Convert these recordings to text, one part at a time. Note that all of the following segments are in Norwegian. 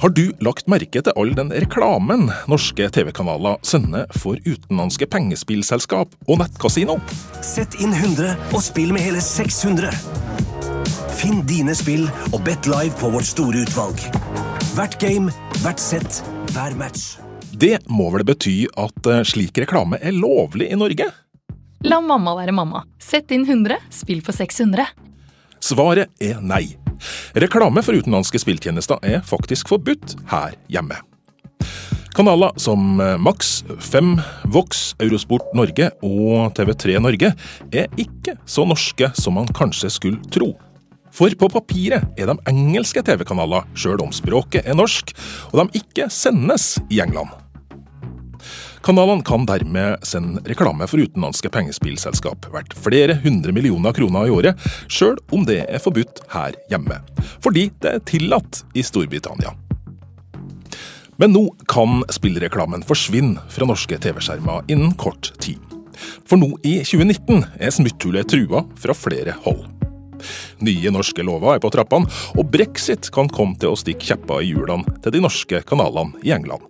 Har du lagt merke til all den reklamen norske TV-kanaler sender for utenlandske pengespillselskap og nettkasino? Sett inn 100 og spill med hele 600. Finn dine spill og bet live på vårt store utvalg. Hvert game, hvert sett, hver match. Det må vel bety at eh, slik reklame er lovlig i Norge? La mamma være mamma. Sett inn 100, spill for 600. Svaret er nei. Reklame for utenlandske spilltjenester er faktisk forbudt her hjemme. Kanaler som eh, Max, Fem, Vox, Eurosport Norge og TV3 Norge er ikke så norske som man kanskje skulle tro. For på papiret er de engelske TV-kanaler, sjøl om språket er norsk, og de ikke sendes i England. Kanalene kan dermed sende reklame for utenlandske pengespillselskap verdt flere hundre millioner kroner i året, sjøl om det er forbudt her hjemme. Fordi det er tillatt i Storbritannia. Men nå kan spillreklamen forsvinne fra norske TV-skjermer innen kort tid. For nå i 2019 er smutthullet trua fra flere hold. Nye norske lover er på trappene, og brexit kan komme til å stikke kjepper i hjulene til de norske kanalene i England.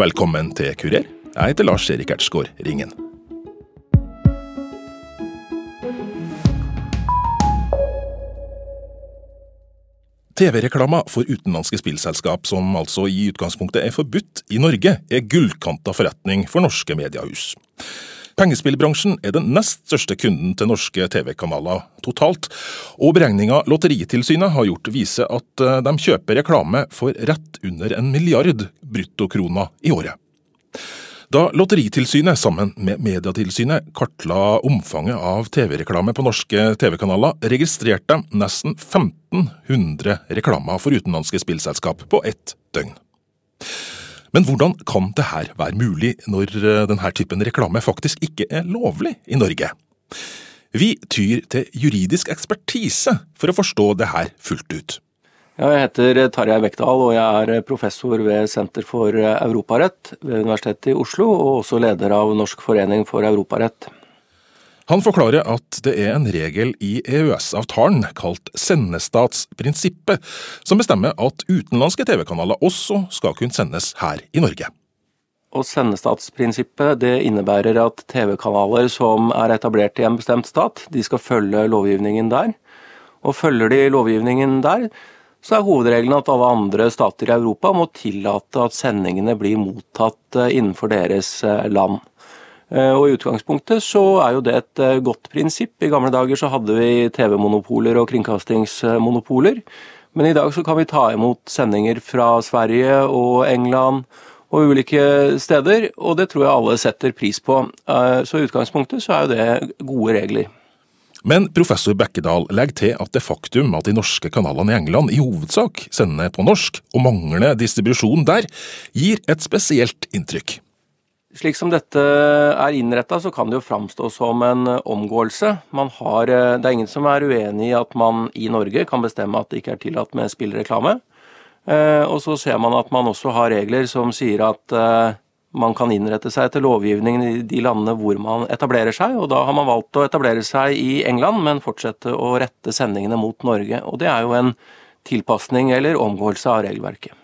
Velkommen til Kurer. Jeg heter Lars Erik Ertsgaard Ringen. TV-reklama for utenlandske spillselskap, som altså i utgangspunktet er forbudt i Norge, er gullkanta forretning for norske mediehus. Pengespillbransjen er den nest største kunden til norske TV-kanaler totalt, og beregninga Lotteritilsynet har gjort viser at eh, de kjøper reklame for rett under en milliard bruttokroner i året. Da Lotteritilsynet sammen med Mediatilsynet kartla omfanget av TV-reklame på norske TV-kanaler, registrerte de nesten 1500 reklamer for utenlandske spillselskap på ett døgn. Men hvordan kan det her være mulig når eh, denne typen reklame faktisk ikke er lovlig i Norge? Vi tyr til juridisk ekspertise for å forstå det her fullt ut. Jeg heter Tarjei Bekdal og jeg er professor ved Senter for europarett ved Universitetet i Oslo, og også leder av Norsk forening for europarett. Han forklarer at det er en regel i EØS-avtalen kalt sendestatsprinsippet, som bestemmer at utenlandske TV-kanaler også skal kunne sendes her i Norge. Og Sendestatsprinsippet det innebærer at TV-kanaler som er etablert i en bestemt stat, de skal følge lovgivningen der. Og følger de lovgivningen der, så er hovedregelen at alle andre stater i Europa må tillate at sendingene blir mottatt eh, innenfor deres eh, land. Eh, og I utgangspunktet så er jo det et eh, godt prinsipp. I gamle dager så hadde vi TV-monopoler og kringkastingsmonopoler. Men i dag så kan vi ta imot sendinger fra Sverige og England og ulike steder, og det tror jeg alle setter pris på. Eh, så i utgangspunktet så er jo det gode regler. Men professor Bekkedal legger til at det faktum at de norske kanalene i England i hovedsak sender på norsk, og manglende distribusjon der, gir et spesielt inntrykk. Slik som dette er innretta, så kan det jo framstå som en eh, omgåelse. Har, eh, det er ingen som er uenig i at man i Norge kan bestemme at det ikke er tillatt med spillreklame. Eh, og så ser man at man også har regler som sier at man kan innrette seg etter lovgivningen i de landene hvor man etablerer seg, og da har man valgt å etablere seg i England, men fortsette å rette sendingene mot Norge. Og det er jo en tilpasning eller omgåelse av regelverket.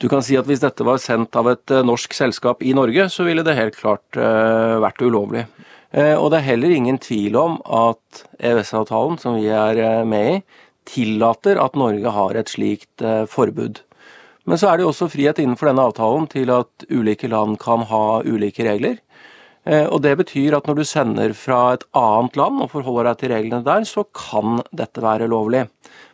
Du kan si at hvis dette var sendt av et eh, norsk selskap i Norge, så ville det helt klart uh, vært ulovlig. Uh, og det er heller ingen tvil om at EØS-avtalen, som vi er med i, tillater at Norge har et slikt forbud. Men så er det jo også frihet innenfor denne avtalen til at ulike land kan ha ulike regler. Og Det betyr at når du sender fra et annet land og forholder deg til reglene der, så kan dette være lovlig.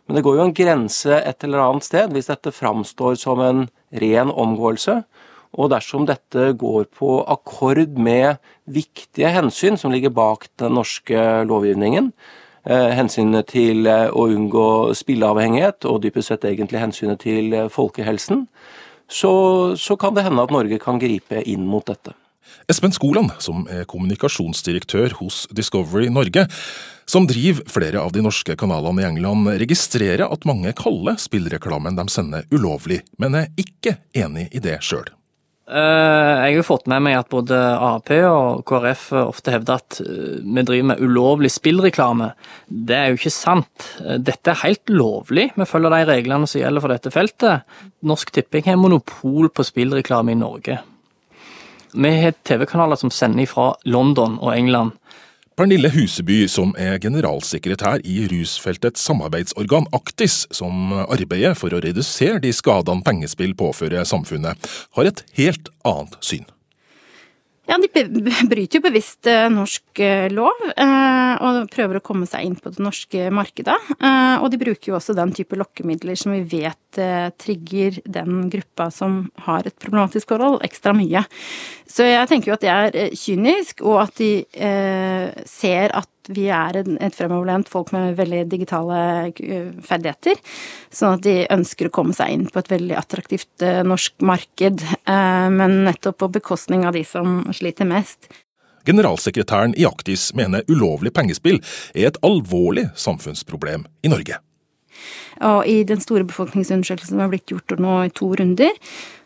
Men det går jo en grense et eller annet sted hvis dette framstår som en ren omgåelse. Og dersom dette går på akkord med viktige hensyn som ligger bak den norske lovgivningen, eh, hensynet til eh, å unngå spilleavhengighet og dypest sett egentlig hensynet til eh, folkehelsen, så, så kan det hende at Norge kan gripe inn mot dette. Espen Skoland, som er kommunikasjonsdirektør hos Discovery Norge, som driver flere av de norske kanalene i England, registrerer at mange kaller spillreklamen de sender ulovlig, men er ikke enig i det sjøl. Eh, jeg har fått med meg at både Ap og KrF ofte hevder at eh, vi driver med ulovlig spillreklame. Det er jo ikke sant. Eh, dette er helt lovlig. Vi følger de reglene som gjelder for dette feltet. Norsk Tipping har monopol på spillreklame i Norge. Vi har TV-kanaler som sender fra London og England. Pernille Huseby, som er generalsekretær i rusfeltets samarbeidsorgan Aktis, som arbeider for å redusere de skadene pengespill påfører samfunnet, har et helt annet syn. Ja, de bryter jo bevisst eh, norsk eh, lov eh, og prøver å komme seg inn på det norske markedet. Og de bruker jo også den type lokkemidler som vi vet trigger den gruppa som har et problematisk forhold, ekstra mye. Så jeg tenker jo at det er kynisk, og at de ser at vi er et fremoverlent folk med veldig digitale eh, ferdigheter. Sånn at de ønsker å komme seg inn på et veldig attraktivt eh, norsk marked, eh, men nettopp på bekostning av de som sliter mest. Generalsekretæren i Aktis mener ulovlig pengespill er et alvorlig samfunnsproblem i Norge. Og i den store befolkningsundersøkelsen som har blitt gjort nå i to runder,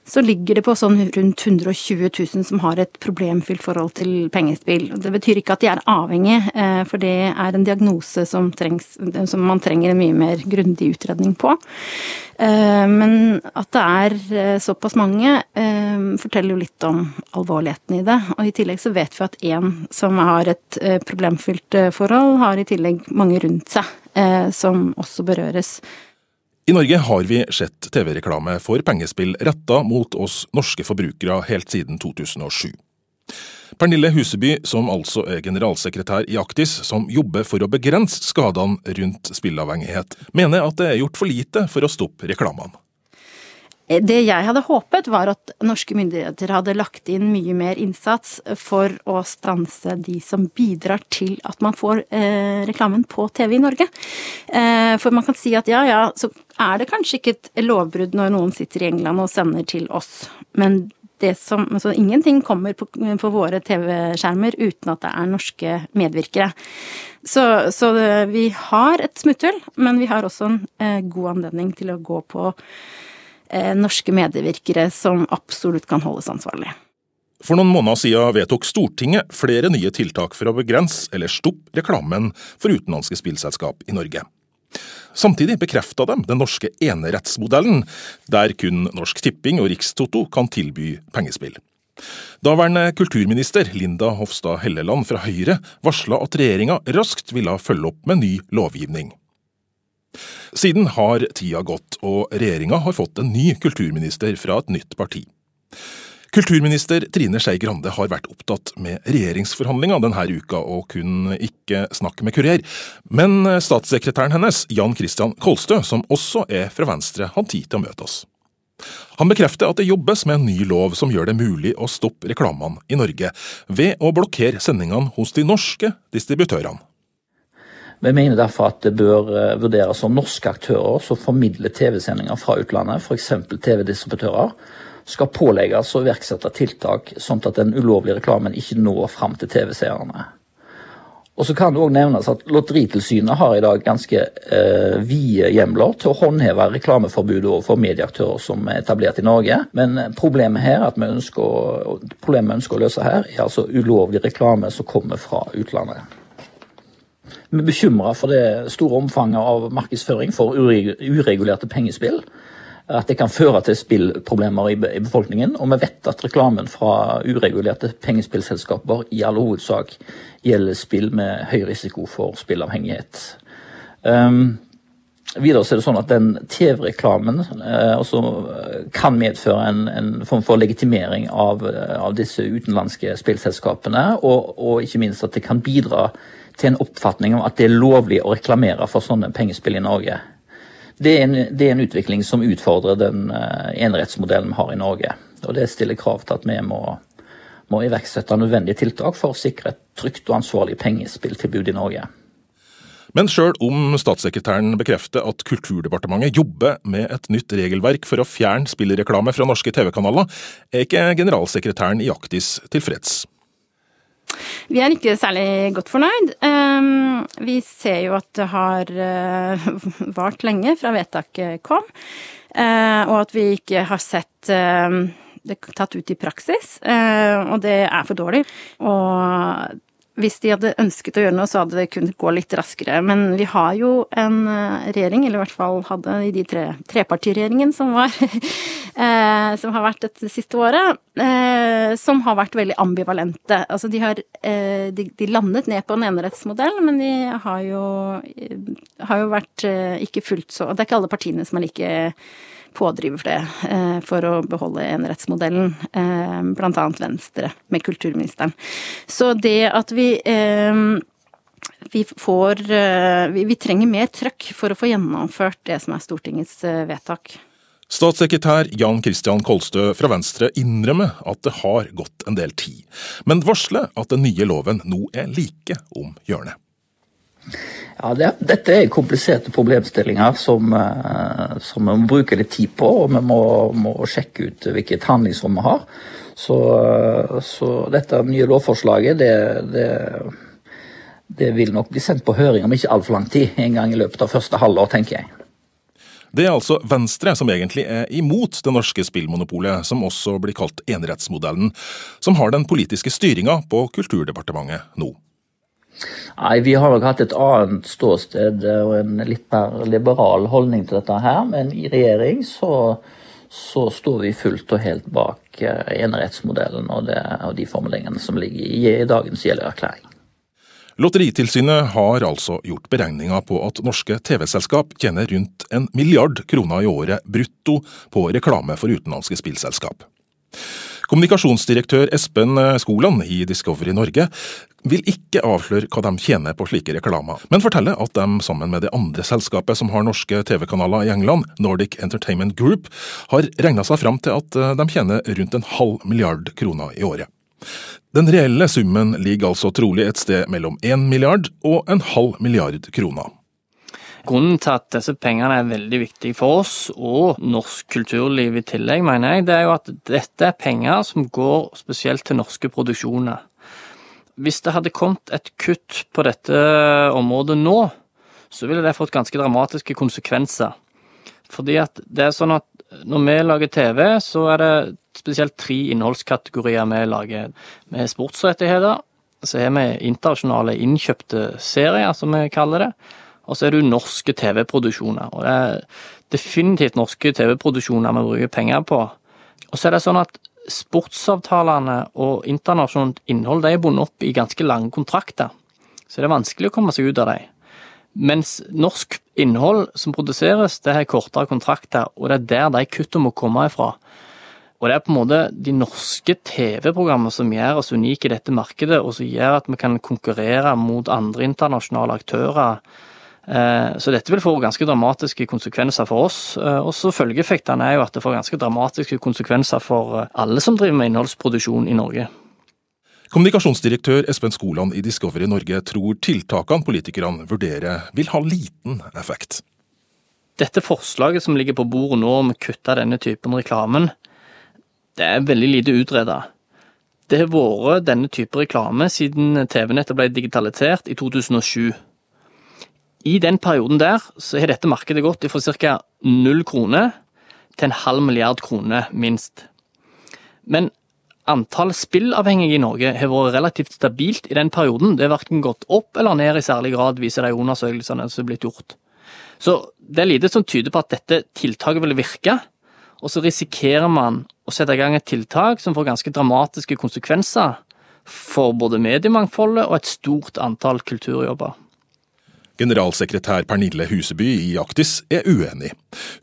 så ligger det på sånn rundt 120 000 som har et problemfylt forhold til pengespill. Det betyr ikke at de er avhengige, eh, for det er en diagnose som, trengs, som man trenger en mye mer grundig utredning på. Eh, men at det er eh, såpass mange, forteller jo litt om alvorligheten i det. Og i tillegg så vet vi at én som har et problemfylt forhold, har i tillegg mange rundt seg som også berøres. I Norge har vi sett TV-reklame for pengespill retta mot oss norske forbrukere helt siden 2007. Pernille Huseby, som altså er generalsekretær i Aktis, som jobber for å begrense skadene rundt spillavhengighet, mener at det er gjort for lite for å stoppe reklamene. Det jeg hadde håpet, var at norske myndigheter hadde lagt inn mye mer innsats for å stanse de som bidrar til at man får eh, reklamen på TV i Norge. Eh, for man kan si at ja, ja, så er det kanskje ikke et lovbrudd når noen sitter i England og sender til oss, men det som, altså ingenting kommer på, på våre TV-skjermer uten at det er norske medvirkere. Så, så, vi har et smutthull, men vi har også en eh, god anledning til å gå på Eh, norske medvirkere som absolutt kan holdes ansvarlig. For noen måneder siden vedtok Stortinget flere nye tiltak for å begrense eller stoppe reklamen for utenlandske spillselskap i Norge. Samtidig bekrefta de den norske enerettsmodellen, der kun Norsk Tipping og Rikstoto kan tilby pengespill. Daværende kulturminister Linda Hofstad Helleland fra Høyre varsla at regjeringa raskt ville følge opp med ny lovgivning. Siden har tida gått, og regjeringa har fått en ny kulturminister fra et nytt parti. Kulturminister Trine Skei Grande har vært opptatt med regjeringsforhandlinga denne uka og kunne ikke snakke med kurer, men statssekretæren hennes, Jan Christian Kolstø, som også er fra Venstre, hadde tid til å møte oss. Han bekrefter at det jobbes med en ny lov som gjør det mulig å stoppe reklamene i Norge, ved å blokkere sendingene hos de norske distributørene. Vi mener derfor at det bør eh, vurderes om norske aktører som formidler TV-sendinger fra utlandet, f.eks. TV-distributører, skal pålegges å iverksette tiltak sånn at den ulovlige reklamen ikke når fram til TV-seerne. Og så kan det også nevnes at Lotteritilsynet har i dag ganske eh, vide hjemler til å håndheve reklameforbudet overfor medieaktører som er etablert i Norge. Men problemet her, at vi ønsker, problemet vi ønsker å løse her, er altså ulovlig reklame som kommer fra utlandet. Vi er bekymra for det store omfanget av markedsføring for uregulerte pengespill. At det kan føre til spillproblemer i befolkningen. Og vi vet at reklamen fra uregulerte pengespillselskaper i all hovedsak gjelder spill med høy risiko for spillavhengighet. Um, Videre er det sånn at den TV-reklamen uh, kan medføre en, en, form for legitimering av, av disse utenlandske spillselskapene, og, og, ikke minst at det kan bidra til en oppfatning om at det er lovlig å reklamere for sånne pengespill i Norge. Det er en, det er en utvikling som utfordrer den uh, enerettsmodellen vi har i Norge. Og det stiller krav til at vi må, må iverksette nødvendige tiltak for å sikre et trygt og ansvarlig pengespilltilbud i Norge. Men sjøl om statssekretæren bekrefter at Kulturdepartementet jobber med et nytt regelverk for å fjerne spillreklame fra norske TV-kanaler, er ikke generalsekretæren i Aktis tilfreds. Vi er ikke særlig godt fornøyd. Ehm, vi ser jo at det har eh, vart lenge fra vedtaket kom, eh, og at vi ikke har sett ehm, det tatt ut i praksis, og det er for dårlig. Og hvis de hadde ønsket å gjøre noe, så hadde det kunnet gå litt raskere. Men vi har jo en regjering, eller i hvert fall hadde i de tre trepartiregjeringen som var som har vært dette siste året, som har vært veldig ambivalente. Altså de har de, de landet ned på en enerettsmodell, men de har jo, har jo vært ikke fullt så Det er ikke alle partiene som er like pådriver for det, eh, for å beholde enerettsmodellen, eh, blant annet Venstre, med kulturministeren. Så det at vi eh, vi får vi, trenger mer trøkk for å få gjennomført det som er Stortingets vedtak. Statssekretær Jan Christian Kolstø fra Venstre innrømmer at det har gått en del tid, men varsler at den nye loven nå er like om hjørnet. Ja, det, Dette er kompliserte problemstillinger som, eh, som, vi må bruke litt tid på. Og vi må, må sjekke ut hvilket handlingsrom vi har. Så, eh, så dette nye lovforslaget det, det, det, vil nok bli sendt på høring om ikke altfor lang tid. En gang i løpet av første halvår, tenker jeg. Det er altså Venstre som egentlig er imot det norske spillmonopolet, som også blir kalt enerettsmodellen, som har den politiske styringa på Kulturdepartementet nå. Nei, Vi har nok hatt et annet ståsted og en litt mer liberal holdning til dette her. Men i regjering så, så står vi fullt og helt bak eh, enerettsmodellen og, og, de formuleringene som ligger i, i dagens gjeldererklæring. Lotteritilsynet har altså gjort beregninger på at norske TV-selskap tjener rundt en milliard kroner i året brutto på reklame for utenlandske spillselskap. Kommunikasjonsdirektør Espen Skoland i Discovery Norge vil ikke avsløre hva de tjener på slike reklamer, men forteller at de sammen med det andre selskapet som har norske TV-kanaler i England, Nordic Entertainment Group, har regna seg fram til at de tjener rundt en halv milliard kroner i året. Den reelle summen ligger altså trolig et sted mellom én milliard og en halv milliard kroner. Grunnen til at disse pengene er veldig viktige for oss, og norsk kulturliv i tillegg, mener jeg, det er jo at dette er penger som går spesielt til norske produksjoner. Hvis det hadde kommet et kutt på dette området nå, så ville det fått ganske dramatiske konsekvenser. Fordi at det er sånn at når vi lager TV, så er det spesielt tre innholdskategorier vi lager. Vi har sportsrettigheter, så har vi internasjonale innkjøpte serier, som vi kaller det. Og så er det jo norske TV-produksjoner. Og det er definitivt norske TV-produksjoner vi bruker penger på. Og så er det sånn at sportsavtalene og internasjonalt innhold de er bundet opp i ganske lange kontrakter. Så det er vanskelig å komme seg ut av dem. Mens norsk innhold som produseres, det har kortere kontrakter, og det er der de kuttene må komme ifra. Og det er på en måte de norske TV-programmene som gjør oss unike i dette markedet, og som gjør at vi kan konkurrere mot andre internasjonale aktører så dette vil få ganske dramatiske konsekvenser for oss. Eh, og så Følgeeffektene er jo at det får ganske dramatiske konsekvenser for eh, alle som driver med innholdsproduksjon i Norge. Kommunikasjonsdirektør Espen Skoland i Discovery Norge tror tiltakene politikerne vurderer vil ha liten effekt. Dette forslaget som ligger på bordet nå om å kutte denne typen reklamen, det er veldig lite utreda. Det har vært denne type reklame siden TV-nettet ble digitalisert i 2007. I den perioden der så har dette markedet gått fra ca. null kroner til en halv milliard kroner, minst. Men antall spillavhengige i Norge har vært relativt stabilt i den perioden. Det har verken gått opp eller ned i særlig grad, viser de undersøkelsene som er blitt gjort. Så det er lite som tyder på at dette tiltaket vil virke, og så risikerer man å sette i gang et tiltak som får ganske dramatiske konsekvenser for både mediemangfoldet og et stort antall kulturjobber. Generalsekretær Pernille Huseby i Aktis er uenig.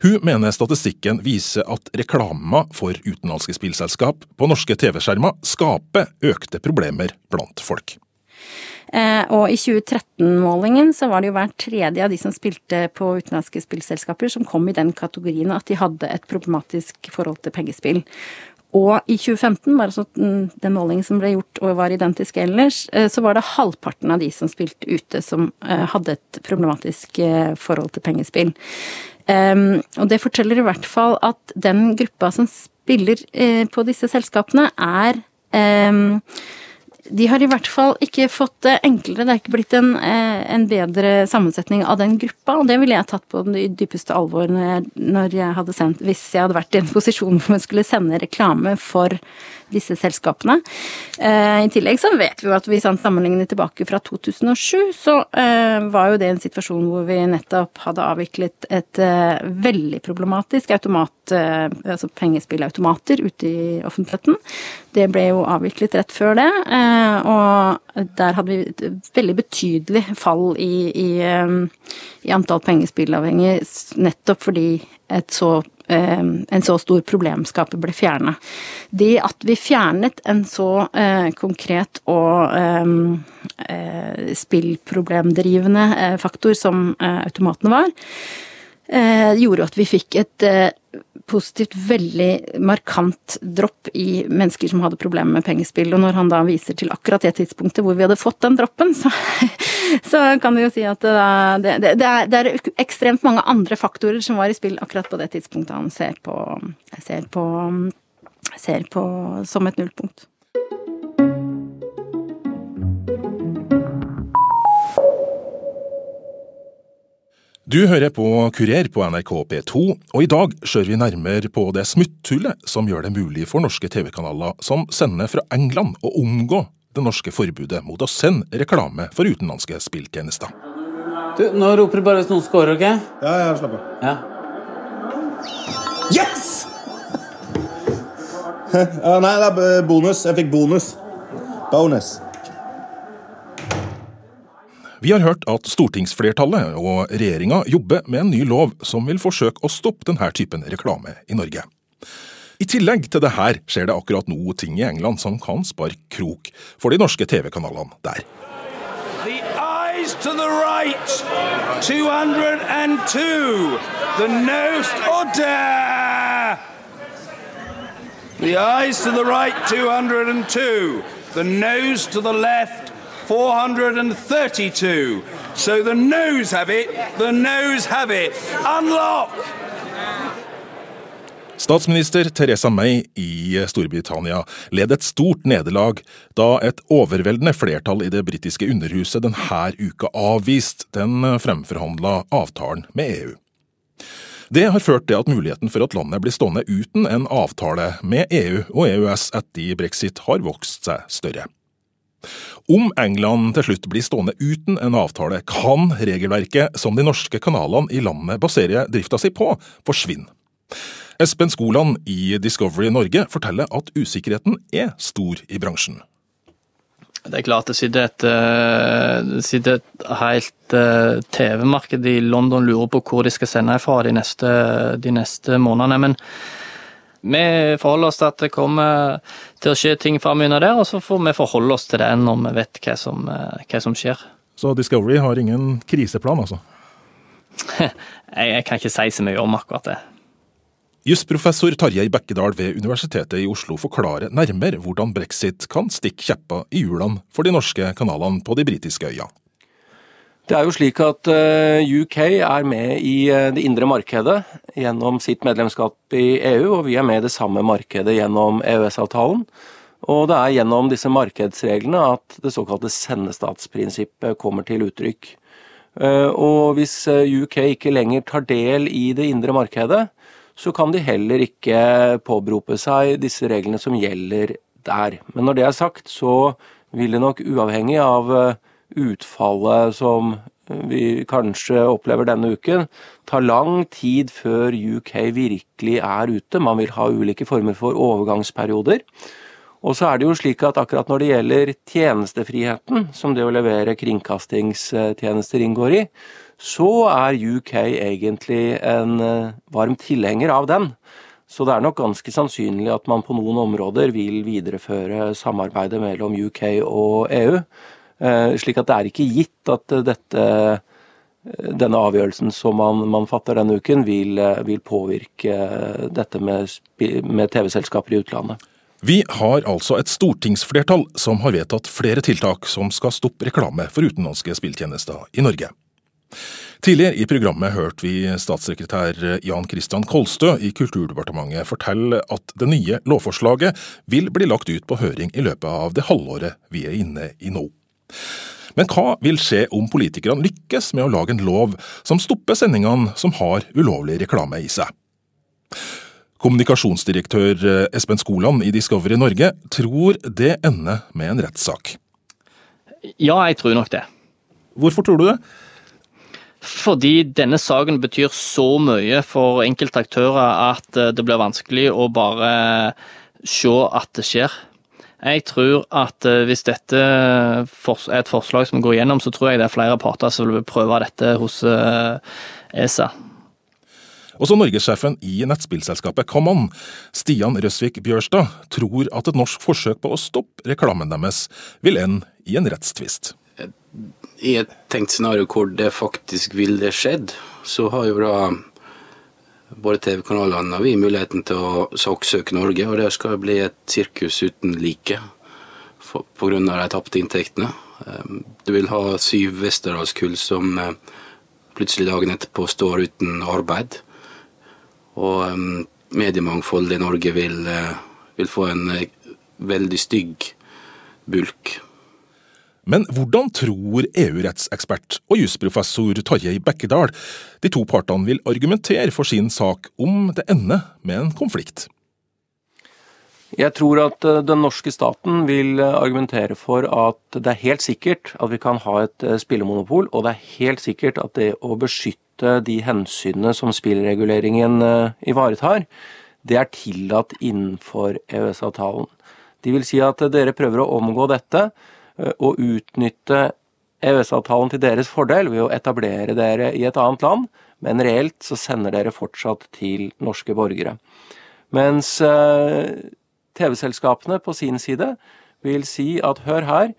Hun mener statistikken viser at reklama for utenlandske spillselskap på norske TV-skjermer skaper økte problemer blant folk. Eh, og i 2013-målingen så var det jo hver tredje av de som spilte på utenlandske spillselskaper som kom i den kategorien at de hadde et problematisk forhold til pengespill. Og i 2015, bare så den målingen som ble gjort og var identisk ellers, eh, så var det halvparten av de som spilte ute som eh, hadde et problematisk eh, forhold til pengespill. Ehm, og det forteller i hvert fall at den gruppa som spiller på disse selskapene, er ehm, de har i hvert fall ikke fått det enklere. Det er ikke blitt en, eh, en, bedre sammensetning av den gruppa, og det ville jeg tatt på det dypeste alvor når jeg, når jeg hadde sendt, hvis jeg hadde vært i en posisjon hvor jeg skulle sende reklame for disse selskapene. Eh, I tillegg så vet vi jo at hvis han sammenligner tilbake fra 2007, så eh, var jo det en situasjon hvor vi nettopp hadde avviklet et eh, veldig problematisk automat, altså pengespillautomater ute i offentligheten. Det ble jo avviklet rett før det, og der hadde vi et veldig betydelig fall i, i, i antall pengespillavhengige, nettopp fordi et så Eh, en så stor problemskaper ble fjerna. Det at vi fjernet en så eh, konkret og eh, eh spillproblemdrivende eh, faktor som eh, automatene var, gjorde at vi fikk et positivt veldig markant dropp i mennesker som hadde problemer med pengespill. Og når han da viser til akkurat det tidspunktet hvor vi hadde fått den droppen, så, så kan vi jo si at det, det, det, er, det, er, ekstremt mange andre faktorer som var i spill akkurat på det tidspunktet han ser på, ser på, ser på som et nullpunkt. Du hører på Kurer på NRK P2, og i dag ser vi nærmere på det smutthullet som gjør det mulig for norske TV-kanaler som sender fra England å omgå det norske forbudet mot å sende reklame for utenlandske spilltjenester. Du, Nå roper du bare hvis noen scorer, OK? Ja, ja, slapp av. Ja. Yes! ja, nei, det er bonus. Jeg fikk bonus. Bonus. Vi har hørt at stortingsflertallet og regjeringa jobber med en ny lov som vil forsøke å stoppe denne typen reklame i Norge. I tillegg til det her skjer det akkurat nå ting i England som kan sparke krok for de norske TV-kanalene der. To the right, 202. The nose order. The eyes to the right, 202. The nose to the left, 432. So the noes have it, the noes have it. Unlock! Statsminister Teresa May i Storbritannia led et stort nederlag da et overveldende flertall i det britiske underhuset denne uka avviste den fremforhandla avtalen med EU. Det har ført til at muligheten for at landet blir stående uten en avtale med EU og EØS etter brexit har vokst seg større. Om England til slutt blir stående uten en avtale, kan regelverket som de norske kanalene i landet baserer drifta si på, forsvinne. Espen Skoland i Discovery Norge forteller at usikkerheten er stor i bransjen. Det er klart det sitter et, eh, sitter et helt eh, TV-marked i London lurer på hvor de skal sende fra de neste, de neste månedene. Men vi forholder oss til at det kommer til å skje ting framover der, og så får vi forholde oss til det når vi vet hva som, eh, hva som skjer. Så Discovery har ingen kriseplan, altså? jeg, jeg kan ikke si så mye om akkurat det. Jusprofessor Tarjei Bekkedal ved Universitetet i Oslo forklarer nærmere hvordan brexit kan stikke kjepper i hjulene for de norske kanalene på de britiske øyene. Det er jo slik at eh, UK er med i eh, det indre markedet gjennom sitt medlemskap i EU, og vi er med i det samme markedet gjennom EØS-avtalen. Og det er gjennom disse markedsreglene at det såkalte sendestatsprinsippet kommer til uttrykk. Eh, og hvis UK ikke lenger tar del i det indre markedet, så kan de heller ikke påberope seg disse reglene som gjelder der. Men når det er sagt, så vil det nok uavhengig av utfallet som vi kanskje opplever denne uken, tar lang tid før UK virkelig er ute. Man vil ha ulike former for overgangsperioder. Og så er det jo slik at akkurat når det gjelder tjenestefriheten, som det å levere kringkastingstjenester inngår i, så er UK egentlig en eh, varm tilhenger av den. Så det er nok ganske sannsynlig at man på noen områder vil videreføre samarbeidet mellom UK og EU. Eh, slik at det er ikke gitt at eh, dette, eh, denne avgjørelsen som man, man fatter denne uken, vil, vil påvirke dette med, med TV-selskaper i utlandet. Vi har altså et stortingsflertall som har vedtatt flere tiltak som skal stoppe reklame for utenlandske spilltjenester i Norge. Tidligere i programmet hørte vi statssekretær Jan Christian Kolstø i Kulturdepartementet fortelle at det nye lovforslaget vil bli lagt ut på høring i løpet av det halvåret vi er inne i nå. Men hva vil skje om politikerne lykkes med å lage en lov som stopper sendingene som har ulovlig reklame i seg? Kommunikasjonsdirektør Espen Skoland i Discovery Norge tror det ender med en rettssak. Ja, jeg tror nok det. Hvorfor tror du det? Fordi denne saken betyr så mye for enkelte aktører at eh, det blir vanskelig å bare se at det skjer. Jeg tror at eh, hvis dette er et forslag som går gjennom, så tror jeg det er flere parter som vil prøve dette hos eh, ESA. Også norgessjefen i nettspillselskapet Kaman, Stian Røsvik Bjørstad, tror at et norsk forsøk på å stoppe reklamen deres vil ende i en rettstvist i et tenkt scenario hvor det faktisk ville skjedd, så har jo da både TV-kanalene og vi muligheten til å saksøke Norge, og det skal bli et sirkus uten like pga. de tapte inntektene. Ehm, du vil ha syv Westerdalskull som eh, plutselig dagen etterpå står uten arbeid. Og ehm, mediemangfoldet i Norge vil, eh, vil få en eh, veldig stygg bulk. Men hvordan tror EU-rettsekspert og jusprofessor Tarjei Bekkedal de to partene vil argumentere for sin sak om det ender med en konflikt? Jeg tror at eh, den norske staten vil eh, argumentere for at det er helt sikkert at vi kan ha et eh, spillemonopol, og det er helt sikkert at det å beskytte de hensynene som spillreguleringen ivaretar, det er tillatt innenfor EØS-avtalen. De vil si at dere prøver å omgå dette å utnytte EØS-avtalen til deres fordel ved å etablere dere i et annet land, men reelt så sender dere fortsatt til norske borgere. Mens eh, TV-selskapene på sin side vil si at hør her,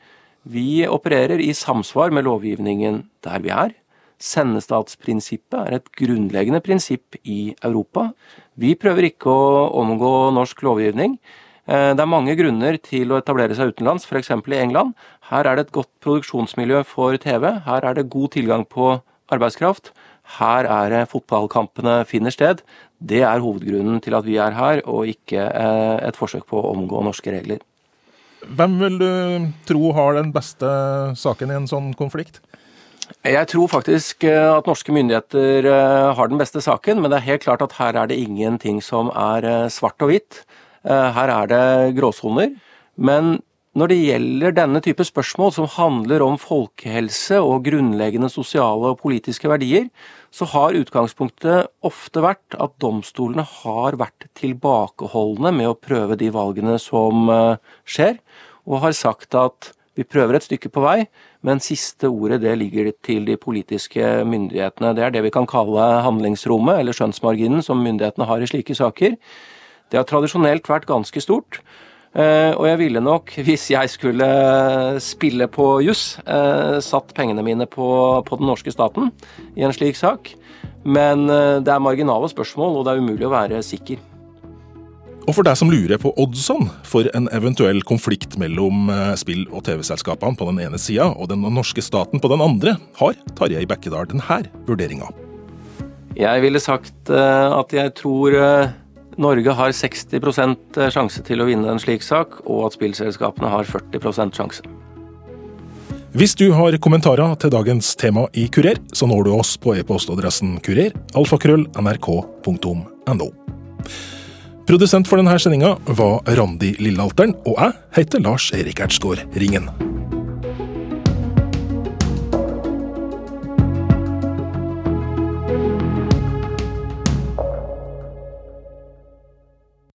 vi opererer i samsvar med lovgivningen der vi er. Sendestatsprinsippet er et grunnleggende prinsipp i Europa. Vi prøver ikke å omgå norsk lovgivning. Eh, det er mange grunner til å etablere seg utenlands, f.eks. i England. Her er det et godt produksjonsmiljø for TV. Her er det god tilgang på arbeidskraft. Her er det fotballkampene finner sted. Det er hovedgrunnen til at vi er her, og ikke eh, et forsøk på å omgå norske regler. Hvem vil du tro har den beste saken i en sånn konflikt? Jeg tror faktisk eh, at norske myndigheter har den beste saken, men det er helt klart at her er det ingenting som er svart og hvitt. Eh, her er det gråsoner. Men når det gjelder denne type spørsmål som handler om folkehelse og grunnleggende sosiale og politiske verdier, så har utgangspunktet ofte vært at domstolene har vært tilbakeholdne med å prøve de valgene som eh, skjer, og har sagt at vi prøver et stykke på vei, men siste ordet det ligger til de politiske myndighetene. Det er det vi kan kalle handlingsrommet, eller skjønnsmarginen, som myndighetene har i slike saker. Det har tradisjonelt vært ganske stort. Uh, og jeg ville nok, hvis jeg skulle spille på juss, uh, satt pengene mine på, på, den norske staten i en slik sak. Men uh, det er marginale spørsmål, og det er umulig å være sikker. Og for deg som lurer på oddsene for en eventuell konflikt mellom spill- og TV-selskapene på den ene sida og den norske staten på den andre, har Tarjei Bekkedal denne vurderinga. Jeg ville sagt at jeg tror Norge har 60 eh, sjanse til å vinne en slik sak, og at spillselskapene har 40% sjanse. Hvis du har kommentarer til dagens tema i Kurer, så når du oss på e-postadressen kurer, alfakrøll, nrk.no. Produsent for denne sendinga var Randi Lillealteren, og jeg heter Lars Erik Ertsgaard Ringen.